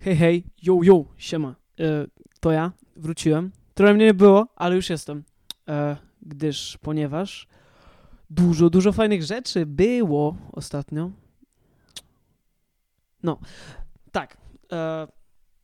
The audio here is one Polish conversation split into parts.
Hej, hej, yo, yo, siema. E, to ja, wróciłem. Trochę mnie nie było, ale już jestem. E, gdyż, ponieważ dużo, dużo fajnych rzeczy było ostatnio. No, tak. E,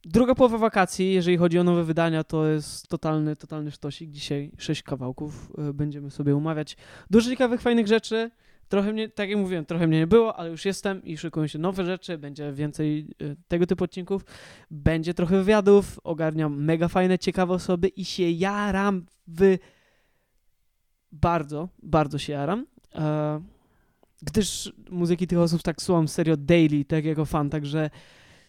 druga połowa wakacji, jeżeli chodzi o nowe wydania, to jest totalny, totalny sztosik. Dzisiaj sześć kawałków e, będziemy sobie umawiać. Dużo ciekawych, fajnych rzeczy. Trochę mnie, tak jak mówiłem, trochę mnie nie było, ale już jestem i szykują się nowe rzeczy, będzie więcej y, tego typu odcinków, będzie trochę wywiadów, ogarniam mega fajne, ciekawe osoby i się jaram w... Bardzo, bardzo się jaram, e, gdyż muzyki tych osób tak słucham serio daily, tak jako fan, także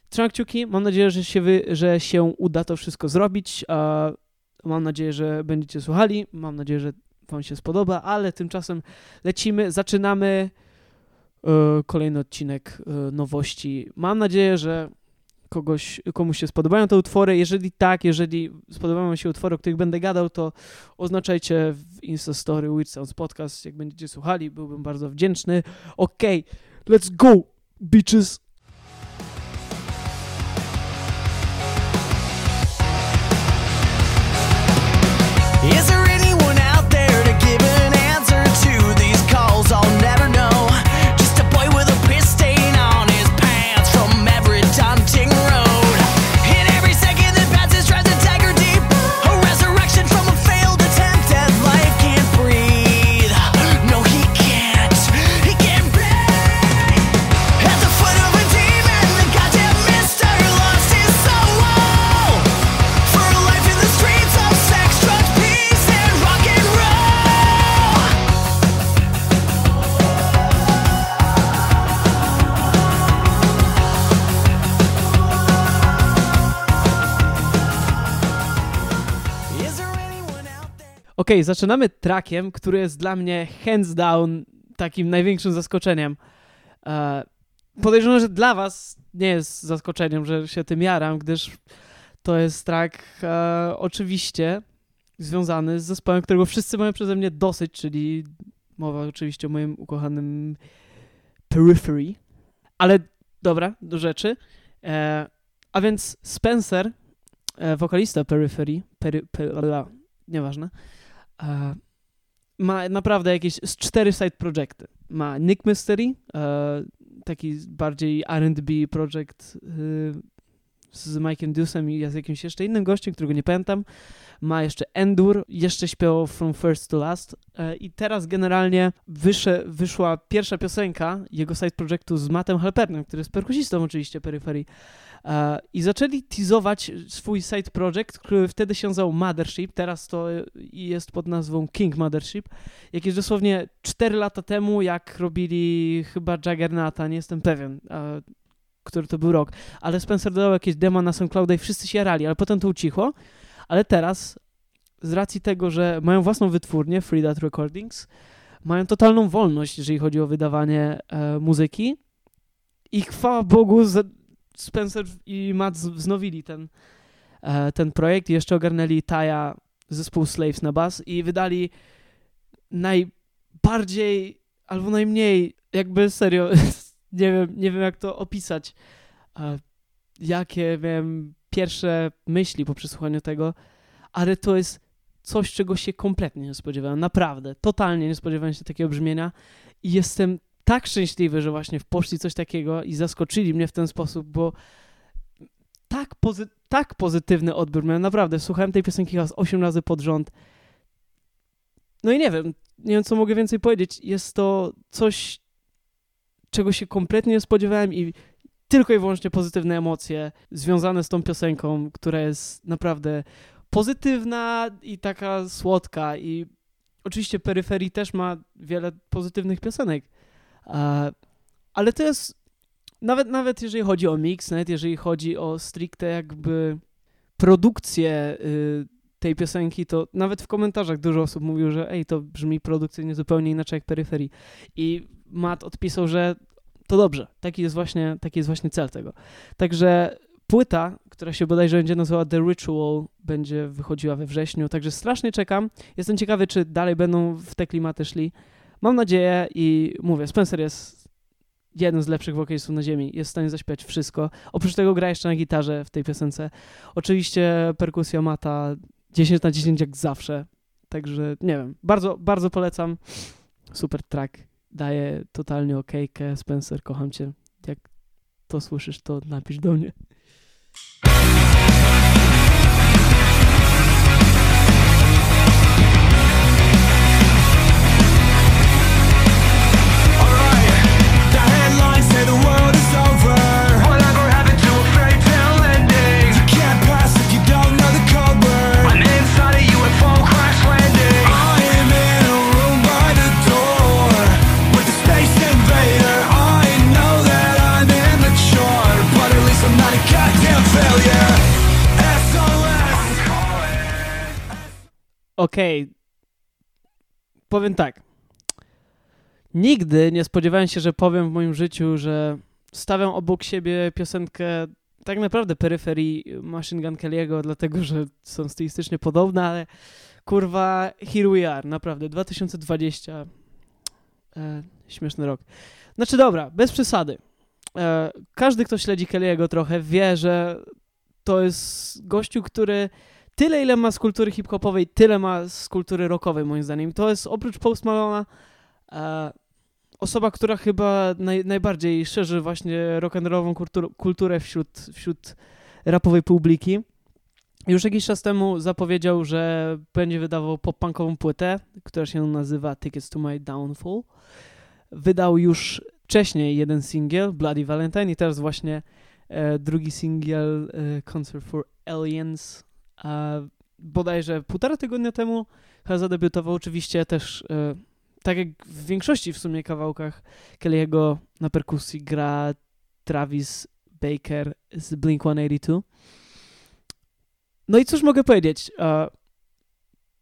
trzymam kciuki, mam nadzieję, że się, wy, że się uda to wszystko zrobić, e, mam nadzieję, że będziecie słuchali, mam nadzieję, że Wam się spodoba, ale tymczasem lecimy, zaczynamy e, kolejny odcinek e, nowości. Mam nadzieję, że kogoś, komuś się spodobają te utwory. Jeżeli tak, jeżeli spodobają się utwory, o których będę gadał, to oznaczajcie w Instastory Weird Sounds Podcast, jak będziecie słuchali, byłbym bardzo wdzięczny. Okej, okay, let's go, bitches! Okej, zaczynamy trackiem, który jest dla mnie hands down takim największym zaskoczeniem. E, podejrzewam, że dla was nie jest zaskoczeniem, że się tym jaram, gdyż to jest track e, oczywiście związany z zespołem, którego wszyscy mają przeze mnie dosyć, czyli mowa oczywiście o moim ukochanym Periphery. Ale dobra, do rzeczy. E, a więc Spencer, e, wokalista Periphery, peri, per, la, nieważne, ma naprawdę jakieś z cztery side projecty. Ma Nick Mystery, e, taki bardziej R&B project e, z Mike'em Deuce'em i z jakimś jeszcze innym gościem, którego nie pamiętam. Ma jeszcze Endur, jeszcze śpiewał From First to Last e, i teraz generalnie wysze, wyszła pierwsza piosenka jego side projectu z Mattem Halpernem, który jest perkusistą oczywiście Periphery. I zaczęli teasować swój side project, który wtedy się nazywał Mothership, teraz to jest pod nazwą King Mothership. Jakieś dosłownie 4 lata temu, jak robili chyba Juggernauta, nie jestem pewien, który to był rok, ale Spencer dodał jakieś demo na SoundClouda i wszyscy się jarali, ale potem to ucichło, ale teraz z racji tego, że mają własną wytwórnię, Free Dot Recordings, mają totalną wolność, jeżeli chodzi o wydawanie e, muzyki i chwała Bogu Spencer i Matt wznowili ten, e, ten projekt i jeszcze ogarnęli Taja zespół Slaves na bas i wydali najbardziej albo najmniej, jakby serio, nie wiem, nie wiem jak to opisać, e, jakie miałem pierwsze myśli po przesłuchaniu tego, ale to jest coś, czego się kompletnie nie spodziewałem, naprawdę, totalnie nie spodziewałem się takiego brzmienia i jestem tak szczęśliwy, że właśnie poszli coś takiego i zaskoczyli mnie w ten sposób, bo tak, pozy tak pozytywny odbiór miałem, naprawdę. Słuchałem tej piosenki chyba z 8 razy pod rząd. No i nie wiem, nie wiem co mogę więcej powiedzieć. Jest to coś, czego się kompletnie nie spodziewałem i tylko i wyłącznie pozytywne emocje związane z tą piosenką, która jest naprawdę pozytywna i taka słodka i oczywiście Peryferii też ma wiele pozytywnych piosenek, ale to jest nawet, nawet jeżeli chodzi o mix, nawet jeżeli chodzi o stricte jakby produkcję y, tej piosenki, to nawet w komentarzach dużo osób mówiło, że ej, to brzmi produkcyjnie zupełnie inaczej jak Peryferii. I Matt odpisał, że to dobrze, taki jest właśnie, taki jest właśnie cel tego. Także płyta, która się bodajże będzie nazywała The Ritual, będzie wychodziła we wrześniu, także strasznie czekam. Jestem ciekawy, czy dalej będą w te klimaty szli. Mam nadzieję i mówię, Spencer jest jeden z lepszych wokalistów na ziemi. Jest w stanie zaśpiewać wszystko. Oprócz tego gra jeszcze na gitarze w tej piosence. Oczywiście perkusja mata 10 na 10 jak zawsze. Także nie wiem, bardzo, bardzo polecam. Super track. Daje totalnie okejkę. Spencer, kocham cię. Jak to słyszysz, to napisz do mnie. Powiem tak. Nigdy nie spodziewałem się, że powiem w moim życiu, że stawiam obok siebie piosenkę tak naprawdę peryferii Machine Gun Kelly'ego, dlatego że są stylistycznie podobne, ale kurwa, here we are, naprawdę, 2020. E, śmieszny rok. Znaczy dobra, bez przesady. E, każdy, kto śledzi Kelly'ego trochę, wie, że to jest gościu, który tyle, ile ma z kultury hip-hopowej, tyle ma z kultury rockowej, moim zdaniem. To jest oprócz Post Malona e, osoba, która chyba naj, najbardziej szerzy właśnie rock'n'rollową kultur, kulturę wśród, wśród rapowej publiki. Już jakiś czas temu zapowiedział, że będzie wydawał pop-punkową płytę, która się nazywa Tickets to My Downfall. Wydał już wcześniej jeden singiel, Bloody Valentine, i teraz właśnie e, drugi singiel, e, Concert for Aliens, a bodajże półtora tygodnia temu chyba zadebiutował oczywiście też, e, tak jak w większości w sumie kawałkach Kelly'ego na perkusji gra Travis Baker z Blink-182. No i cóż mogę powiedzieć? E,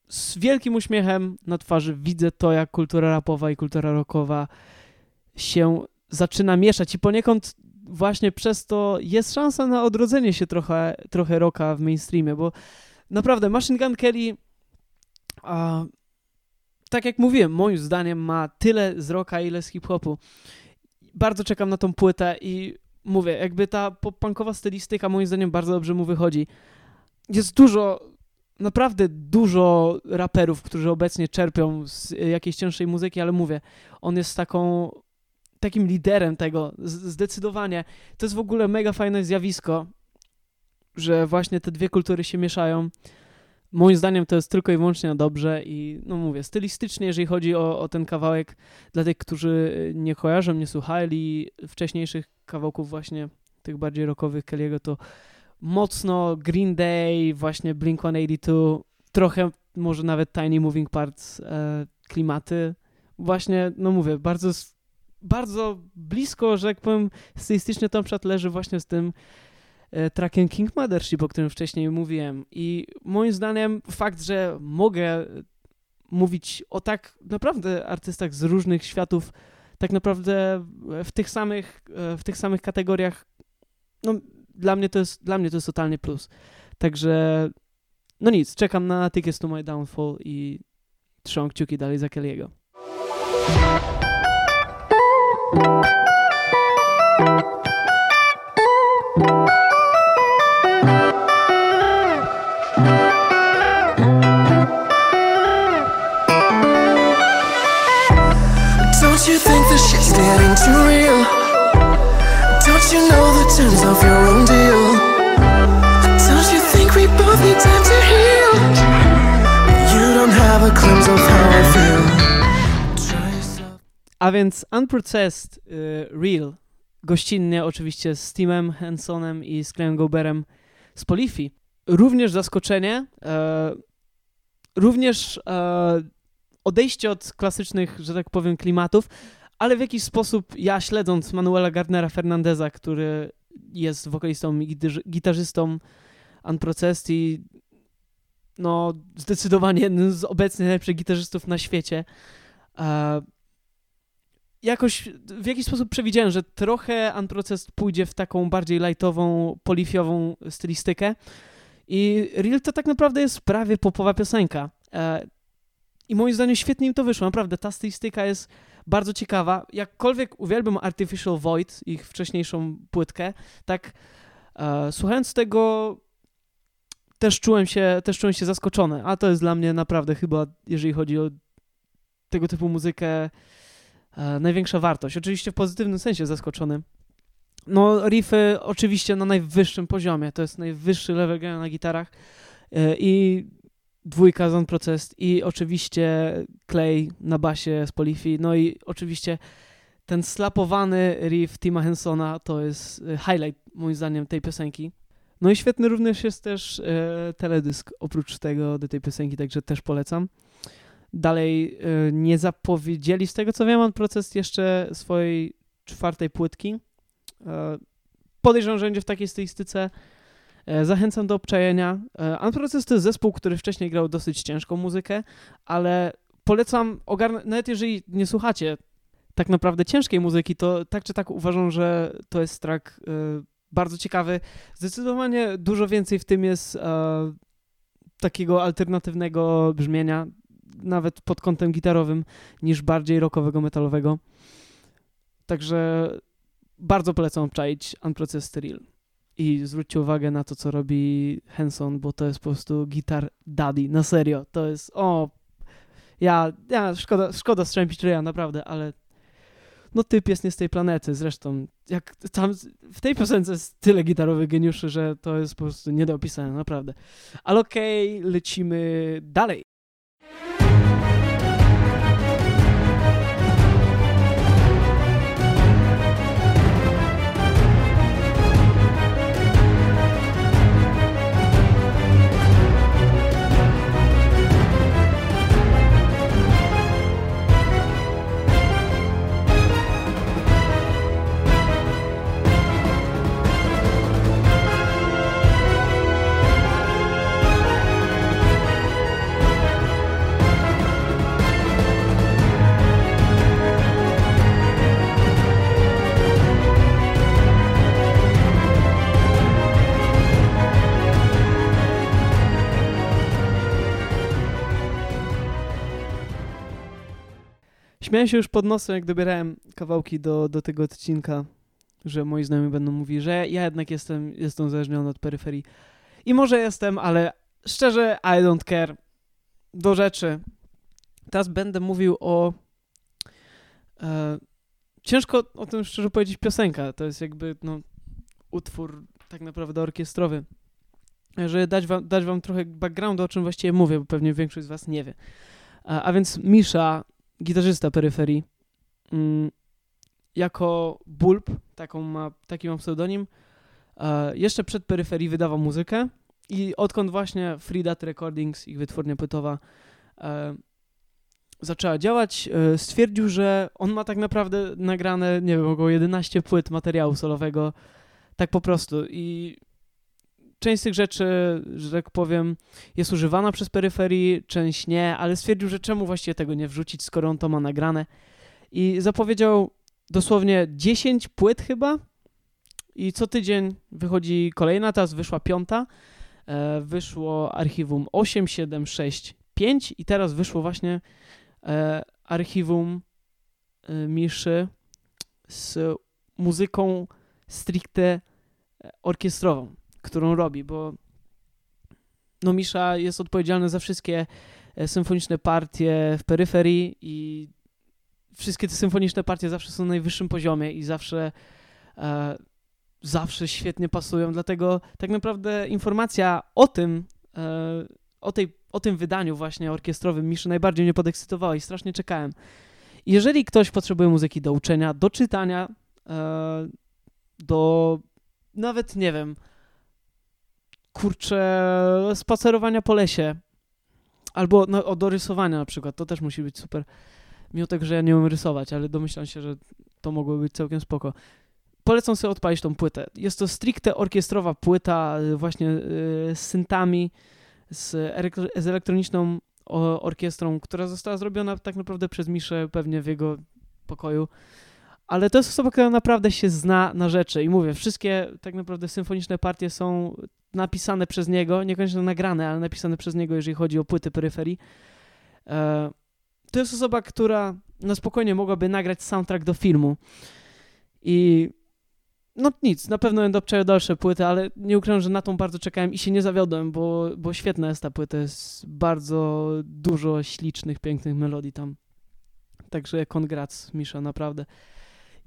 z wielkim uśmiechem na twarzy widzę to, jak kultura rapowa i kultura rockowa się zaczyna mieszać i poniekąd właśnie przez to jest szansa na odrodzenie się trochę, trochę rocka w mainstreamie, bo naprawdę Machine Gun Kelly a, tak jak mówiłem, moim zdaniem ma tyle z rocka, ile z hip-hopu. Bardzo czekam na tą płytę i mówię, jakby ta pop-punkowa stylistyka moim zdaniem bardzo dobrze mu wychodzi. Jest dużo, naprawdę dużo raperów, którzy obecnie czerpią z jakiejś cięższej muzyki, ale mówię, on jest taką takim liderem tego, zdecydowanie. To jest w ogóle mega fajne zjawisko, że właśnie te dwie kultury się mieszają. Moim zdaniem to jest tylko i wyłącznie na dobrze i no mówię, stylistycznie, jeżeli chodzi o, o ten kawałek, dla tych, którzy nie kojarzą, nie słuchali wcześniejszych kawałków właśnie tych bardziej rockowych Kelly'ego, to mocno Green Day, właśnie Blink-182, trochę może nawet Tiny Moving Parts e, klimaty. Właśnie, no mówię, bardzo, bardzo blisko, że jak powiem, stylistycznie to na przykład leży właśnie z tym e, trackiem King Mothership, o którym wcześniej mówiłem. I moim zdaniem fakt, że mogę mówić o tak naprawdę artystach z różnych światów, tak naprawdę w tych samych, e, w tych samych kategoriach, no dla mnie to jest, dla mnie to jest totalnie plus. Także no nic, czekam na Tickets to My Downfall i trzymam kciuki dalej za Kelly'ego. Don't you think this shit's getting too real? Don't you know the terms of your own deal? A więc Unprocessed y, Real, gościnnie oczywiście z Timem Hensonem i z Clem Goberem z Polifi. Również zaskoczenie, e, również e, odejście od klasycznych, że tak powiem, klimatów, ale w jakiś sposób ja śledząc Manuela Gardnera Fernandeza, który jest wokalistą i gitarz- gitarzystą Unprocessed i no zdecydowanie jednym z obecnych najlepszych gitarzystów na świecie, e, jakoś w jakiś sposób przewidziałem, że trochę Unprocessed pójdzie w taką bardziej lightową, polifiową stylistykę i Real to tak naprawdę jest prawie popowa piosenka. E, I moim zdaniem świetnie im to wyszło, naprawdę. Ta stylistyka jest bardzo ciekawa. Jakkolwiek uwielbiam Artificial Void, ich wcześniejszą płytkę, tak e, słuchając tego też czułem, się, też czułem się zaskoczony, a to jest dla mnie naprawdę chyba, jeżeli chodzi o tego typu muzykę, e, największa wartość. Oczywiście w pozytywnym sensie zaskoczony. No, riffy oczywiście na najwyższym poziomie, to jest najwyższy level grania na gitarach e, i dwójka z Process i oczywiście Clay na basie z Polifi, no i oczywiście ten slapowany riff Tima Hensona to jest e, highlight moim zdaniem tej piosenki. No i świetny również jest też e, teledysk oprócz tego do tej piosenki, także też polecam. Dalej e, nie zapowiedzieli, z tego co wiem, on proces jeszcze swojej czwartej płytki. E, podejrzewam, że będzie w takiej stylistyce. E, zachęcam do obczajenia. Unprocessed to jest zespół, który wcześniej grał dosyć ciężką muzykę, ale polecam ogarnąć, nawet jeżeli nie słuchacie tak naprawdę ciężkiej muzyki, to tak czy tak uważam, że to jest track e, bardzo ciekawy. Zdecydowanie dużo więcej w tym jest e, takiego alternatywnego brzmienia, nawet pod kątem gitarowym, niż bardziej rockowego, metalowego. Także bardzo polecam obczaić Unprocessed Real. I zwróćcie uwagę na to, co robi Henson, bo to jest po prostu gitar daddy, na serio. To jest, o, ja, ja szkoda, szkoda strzępić ryja, naprawdę, ale no typ jest nie z tej planety. Zresztą, jak tam w tej piosence jest tyle gitarowych geniuszy, że to jest po prostu nie do opisania, naprawdę. Ale okej, okay, lecimy dalej. Śmiałem się już pod nosem, jak dobierałem kawałki do, do tego odcinka, że moi znajomi będą mówili, że ja jednak jestem, jestem uzależniony od peryferii. I może jestem, ale szczerze, I don't care. Do rzeczy. Teraz będę mówił o... E, ciężko o tym szczerze powiedzieć piosenka. To jest jakby no, utwór tak naprawdę orkiestrowy. Żeby dać wam, dać wam trochę backgroundu, o czym właściwie mówię, bo pewnie większość z was nie wie. A, a więc Misza gitarzysta peryferii, mm, jako Bulb, taką ma, taki mam pseudonim, e, jeszcze przed peryferii wydawał muzykę i odkąd właśnie Free Data Recordings, ich wytwórnia płytowa, e, zaczęła działać, e, stwierdził, że on ma tak naprawdę nagrane, nie wiem, około 11 płyt materiału solowego, tak po prostu. I część z tych rzeczy, że tak powiem, jest używana przez peryferii, część nie, ale stwierdził, że czemu właściwie tego nie wrzucić, skoro on to ma nagrane. I zapowiedział dosłownie 10 płyt chyba. I co tydzień wychodzi kolejna, teraz wyszła piąta. E, wyszło archiwum 8, 7, 6, 5 i teraz wyszło właśnie e, archiwum e, Miszy z muzyką stricte orkiestrową którą robi, bo no Misza jest odpowiedzialny za wszystkie e, symfoniczne partie w peryferii i wszystkie te symfoniczne partie zawsze są na najwyższym poziomie i zawsze e, zawsze świetnie pasują, dlatego tak naprawdę informacja o tym e, o, tej, o tym wydaniu właśnie orkiestrowym Miszy najbardziej mnie podekscytowała i strasznie czekałem. Jeżeli ktoś potrzebuje muzyki do uczenia, do czytania, e, do nawet, nie wiem, kurczę, spacerowania po lesie. Albo no, rysowania na przykład, to też musi być super. Mimo tego, że ja nie umiem rysować, ale domyślam się, że to mogło być całkiem spoko. Polecam sobie odpalić tą płytę. Jest to stricte orkiestrowa płyta, y, właśnie yy, z syntami, z, z elektroniczną orkiestrą, która została zrobiona tak naprawdę przez Miszę pewnie w jego pokoju ale to jest osoba, która naprawdę się zna na rzeczy i mówię, wszystkie tak naprawdę symfoniczne partie są napisane przez niego, niekoniecznie nagrane, ale napisane przez niego, jeżeli chodzi o płyty peryferii. E, to jest osoba, która na spokojnie mogłaby nagrać soundtrack do filmu. I no nic, na pewno będę obczaił dalsze płyty, ale nie ukrywam, że na tą bardzo czekałem i się nie zawiodłem, bo, bo świetna jest ta płyta, jest bardzo dużo ślicznych, pięknych melodii tam. Także congrats, Misza, naprawdę.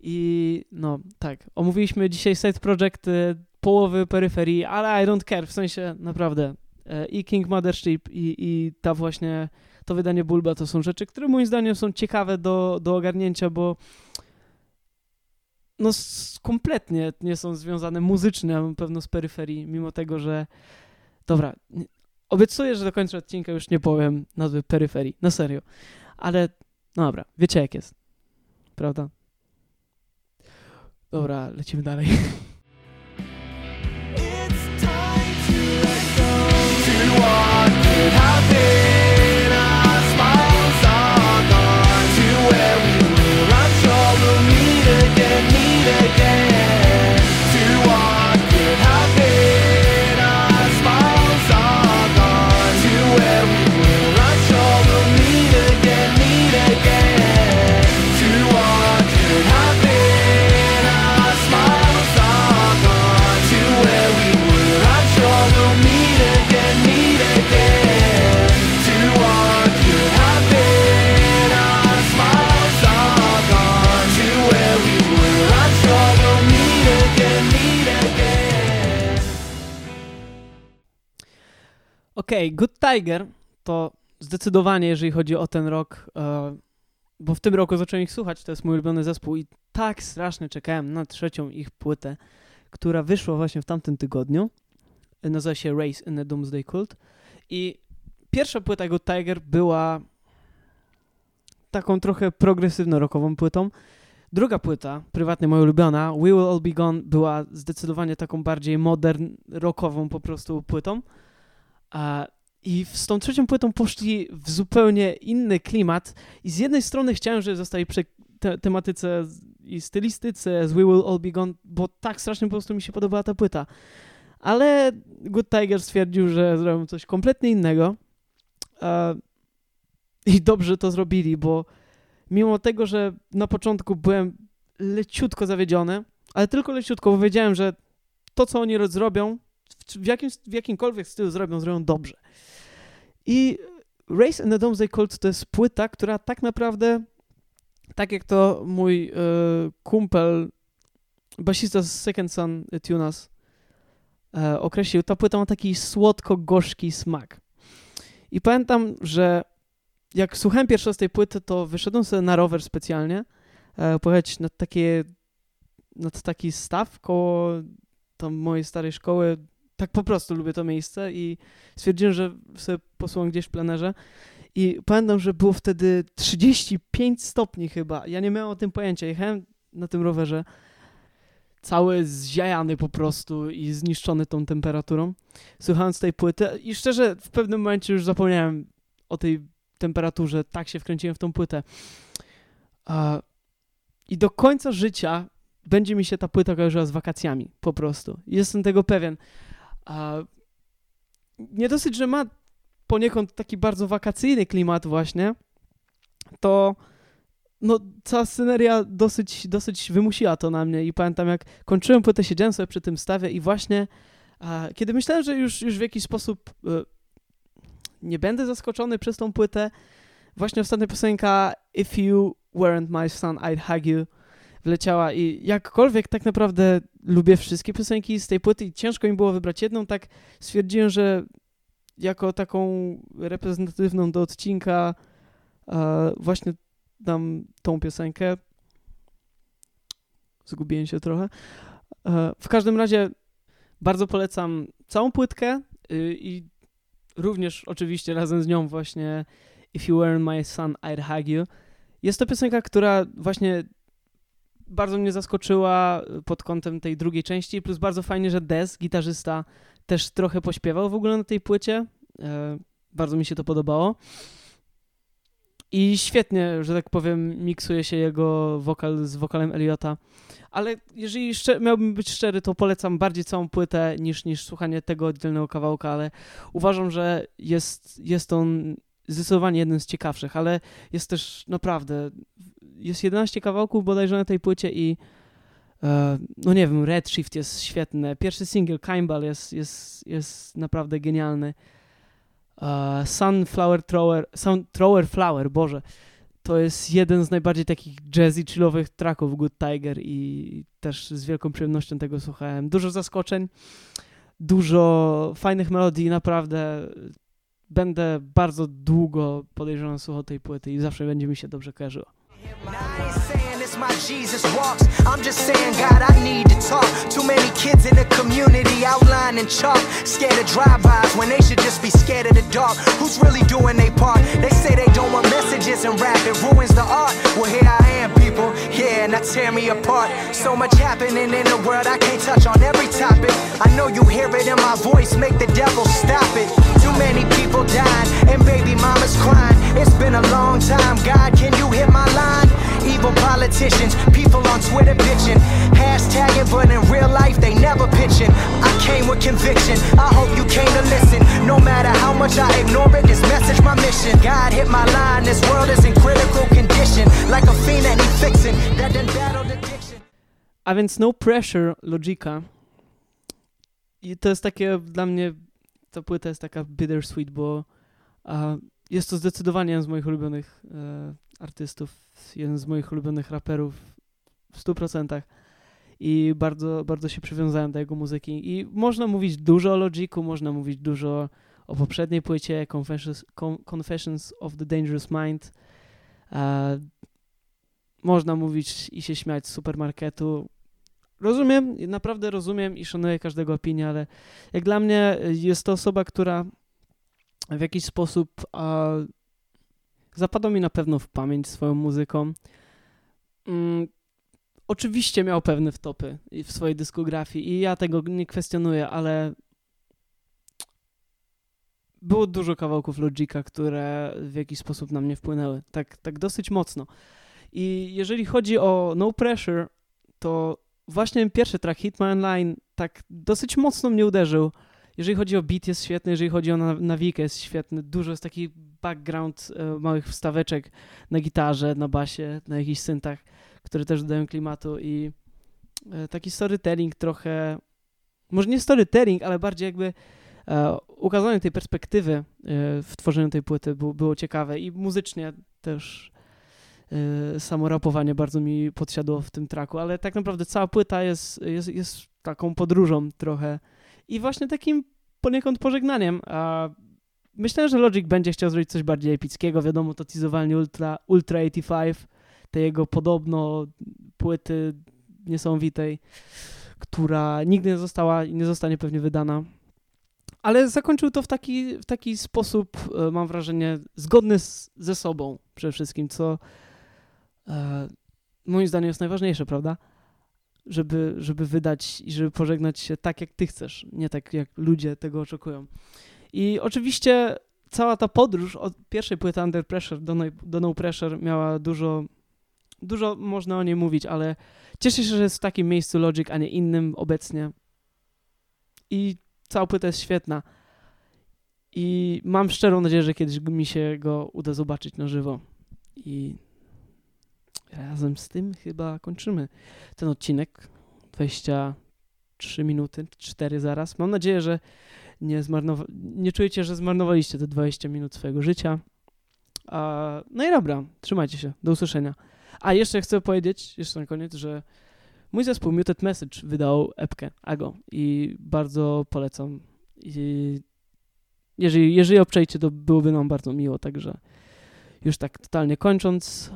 I no, tak, omówiliśmy dzisiaj Side Project y, połowy peryferii, ale I don't care, w sensie naprawdę. E, I King Mothership i, i ta właśnie, to wydanie Bulba to są rzeczy, które moim zdaniem są ciekawe do, do ogarnięcia, bo no kompletnie nie są związane muzycznie na pewno z peryferii, mimo tego, że dobra, obiecuję, że do końca odcinka już nie powiem nazwy peryferii, na serio, ale no dobra, wiecie jak jest, prawda? Dobra, lecimy dalej. Tiger to zdecydowanie, jeżeli chodzi o ten rok, e, bo w tym roku zacząłem ich słuchać, to jest mój ulubiony zespół i tak strasznie czekałem na trzecią ich płytę, która wyszła właśnie w tamtym tygodniu. E, Nazywa się Race in the Doomsday Cult i pierwsza płyta Good Tiger była taką trochę progresywno-rockową płytą. Druga płyta, prywatnie moja ulubiona, We Will All Be Gone, była zdecydowanie taką bardziej modern, rockową po prostu płytą. A, I z tą trzecią płytą poszli w zupełnie inny klimat. I z jednej strony chciałem, żeby zostali przy te tematyce i stylistyce z We Will All Be Gone, bo tak strasznie po prostu mi się podobała ta płyta. Ale Good Tiger stwierdził, że zrobią coś kompletnie innego. E, I dobrze to zrobili, bo mimo tego, że na początku byłem leciutko zawiedziony, ale tylko leciutko, bo wiedziałem, że to, co oni zrobią, w, jakim, w jakimkolwiek stylu zrobią, zrobią dobrze. I Race and the Doomsday Cult to jest płyta, która tak naprawdę, tak jak to mój e, kumpel, basista z Second Son e, Tunas e, określił, ta płyta ma taki słodko-gorzki smak. I pamiętam, że jak słuchałem pierwszy raz tej płyty, to wyszedłem sobie na rower specjalnie, pojechać nad takie, nad taki staw koło tam mojej starej szkoły. Tak po prostu lubię to miejsce i stwierdziłem, że sobie posłucham gdzieś w plenerze. I pamiętam, że było wtedy 35 stopni chyba. Ja nie miałem o tym pojęcia. Jechałem na tym rowerze cały zziajany po prostu i zniszczony tą temperaturą, słuchając tej płyty. I szczerze, w pewnym momencie już zapomniałem o tej temperaturze. Tak się wkręciłem w tą płytę. I do końca życia będzie mi się ta płyta kojarzyła z wakacjami, po prostu. Jestem tego pewien. A, nie dosyć, że ma poniekąd taki bardzo wakacyjny klimat właśnie, to no, cała sceneria dosyć, dosyć wymusiła to na mnie i pamiętam jak kończyłem płytę, siedziałem sobie przy tym stawie i właśnie a, kiedy myślałem, że już, już w jakiś sposób e, nie będę zaskoczony przez tą płytę, właśnie ostatnia piosenka If You Weren't My Son, I'd Hug You wleciała i jakkolwiek tak naprawdę lubię wszystkie piosenki z tej płyty i ciężko mi było wybrać jedną, tak stwierdziłem, że jako taką reprezentatywną do odcinka e, właśnie dam tą piosenkę. Zgubiłem się trochę. E, w każdym razie bardzo polecam całą płytkę y, i również oczywiście razem z nią właśnie If You Weren't My Son, I'd Hug You. Jest to piosenka, która właśnie bardzo mnie zaskoczyła pod kątem tej drugiej części, plus bardzo fajnie, że Des, gitarzysta, też trochę pośpiewał w ogóle na tej płycie. E, bardzo mi się to podobało. I świetnie, że tak powiem, miksuje się jego wokal z wokalem Eliota. Ale jeżeli miałbym być szczery, to polecam bardziej całą płytę niż, niż słuchanie tego oddzielnego kawałka, ale uważam, że jest, jest on zdecydowanie jeden z ciekawszych, ale jest też naprawdę, jest 11 kawałków bodajże na tej płycie i e, no nie wiem, Redshift jest świetny, pierwszy single Kimball jest, jest, jest naprawdę genialny. E, Sunflower Thrower, Sun, Thrower Flower, Boże, to jest jeden z najbardziej takich jazzy, chillowych tracków Good Tiger i też z wielką przyjemnością tego słuchałem. Dużo zaskoczeń, dużo fajnych melodii, naprawdę będę bardzo długo podejrzewam słuchał tej płyty i zawsze będzie mi się dobrze kojarzyło. I my Jesus walks. I'm just saying, God, I need to talk. Too many kids in the community outlined in chalk. Scared of drive-bys when they should just be scared of the dark. Who's really doing their part? They say they don't want messages and rap. It ruins the art. Well, here I am, people. Yeah, now tear me apart. So much happening in the world, I can't touch on every topic. I know you hear it in my voice. Make the devil stop it. Many people dying and baby mamas crying. It's been a long time. God, can you hit my line? Evil politicians, people on Twitter bitching. Hashtagging, but in real life they never pitching. I came with conviction. I hope you came to listen. No matter how much I ignore it, this message my mission. God hit my line. This world is in critical condition. Like a fiend that need fixing. That done battled addiction. A więc No Pressure Logika. I to jest takie dla mnie, ta płyta jest taka bittersweet, bo jest to zdecydowanie jeden z moich ulubionych e, artystów, jeden z moich ulubionych raperów w 100%. I bardzo, bardzo się przywiązałem do jego muzyki. I można mówić dużo o Logiku, można mówić dużo o poprzedniej płycie Confessions, Con- Confessions of the Dangerous Mind. E, można mówić i się śmiać z supermarketu. Rozumiem, naprawdę rozumiem i szanuję każdego opinię, ale jak dla mnie jest to osoba, która w jakiś sposób a, zapadła mi na pewno w pamięć swoją muzyką. Mm, oczywiście miał pewne wtopy w swojej dyskografii i ja tego nie kwestionuję, ale było dużo kawałków Logika, które w jakiś sposób na mnie wpłynęły. Tak, tak dosyć mocno. I jeżeli chodzi o No Pressure, to właśnie pierwszy track Hit My Online tak dosyć mocno mnie uderzył. Jeżeli chodzi o beat jest świetny, jeżeli chodzi o na- nawikę jest świetny. Dużo jest taki background e, małych wstaweczek na gitarze, na basie, na jakichś syntach, które też dodają klimatu i e, taki storytelling trochę, może nie storytelling, ale bardziej jakby e, ukazanie tej perspektywy w tworzeniu tej płyty było, było ciekawe i muzycznie też e, samo rapowanie bardzo mi podsiadło w tym traku, ale tak naprawdę cała płyta jest, jest, jest taką podróżą trochę i właśnie takim poniekąd pożegnaniem. A myślę, że Logic będzie chciał zrobić coś bardziej epickiego. Wiadomo, to teasowanie Ultra, Ultra 85, tej jego podobno płyty niesamowitej, która nigdy nie została i nie zostanie pewnie wydana. Ale zakończył to w taki, w taki sposób, e, mam wrażenie, zgodny z, ze sobą przede wszystkim, co moim zdaniem jest najważniejsze, prawda? Żeby, żeby wydać i żeby pożegnać się tak, jak ty chcesz, nie tak, jak ludzie tego oczekują. I oczywiście cała ta podróż od pierwszej płyty Under Pressure do, no, do No Pressure miała dużo, dużo można o niej mówić, ale cieszę się, że jest w takim miejscu Logic, a nie innym obecnie. I cała płyta jest świetna. I mam szczerą nadzieję, że kiedyś mi się go uda zobaczyć na żywo. I razem z tym chyba kończymy ten odcinek. 23 minuty, 4 zaraz. Mam nadzieję, że nie, zmarnowa- nie czujecie, że zmarnowaliście te 20 minut swojego życia. A, no i dobra, trzymajcie się. Do usłyszenia. A jeszcze chcę powiedzieć, jeszcze na koniec, że mój zespół Muted Message wydał epkę Ago i bardzo polecam. I jeżeli, jeżeli obczajcie, to byłoby nam bardzo miło, także już tak totalnie kończąc,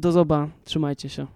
do zoba, trzymajcie się.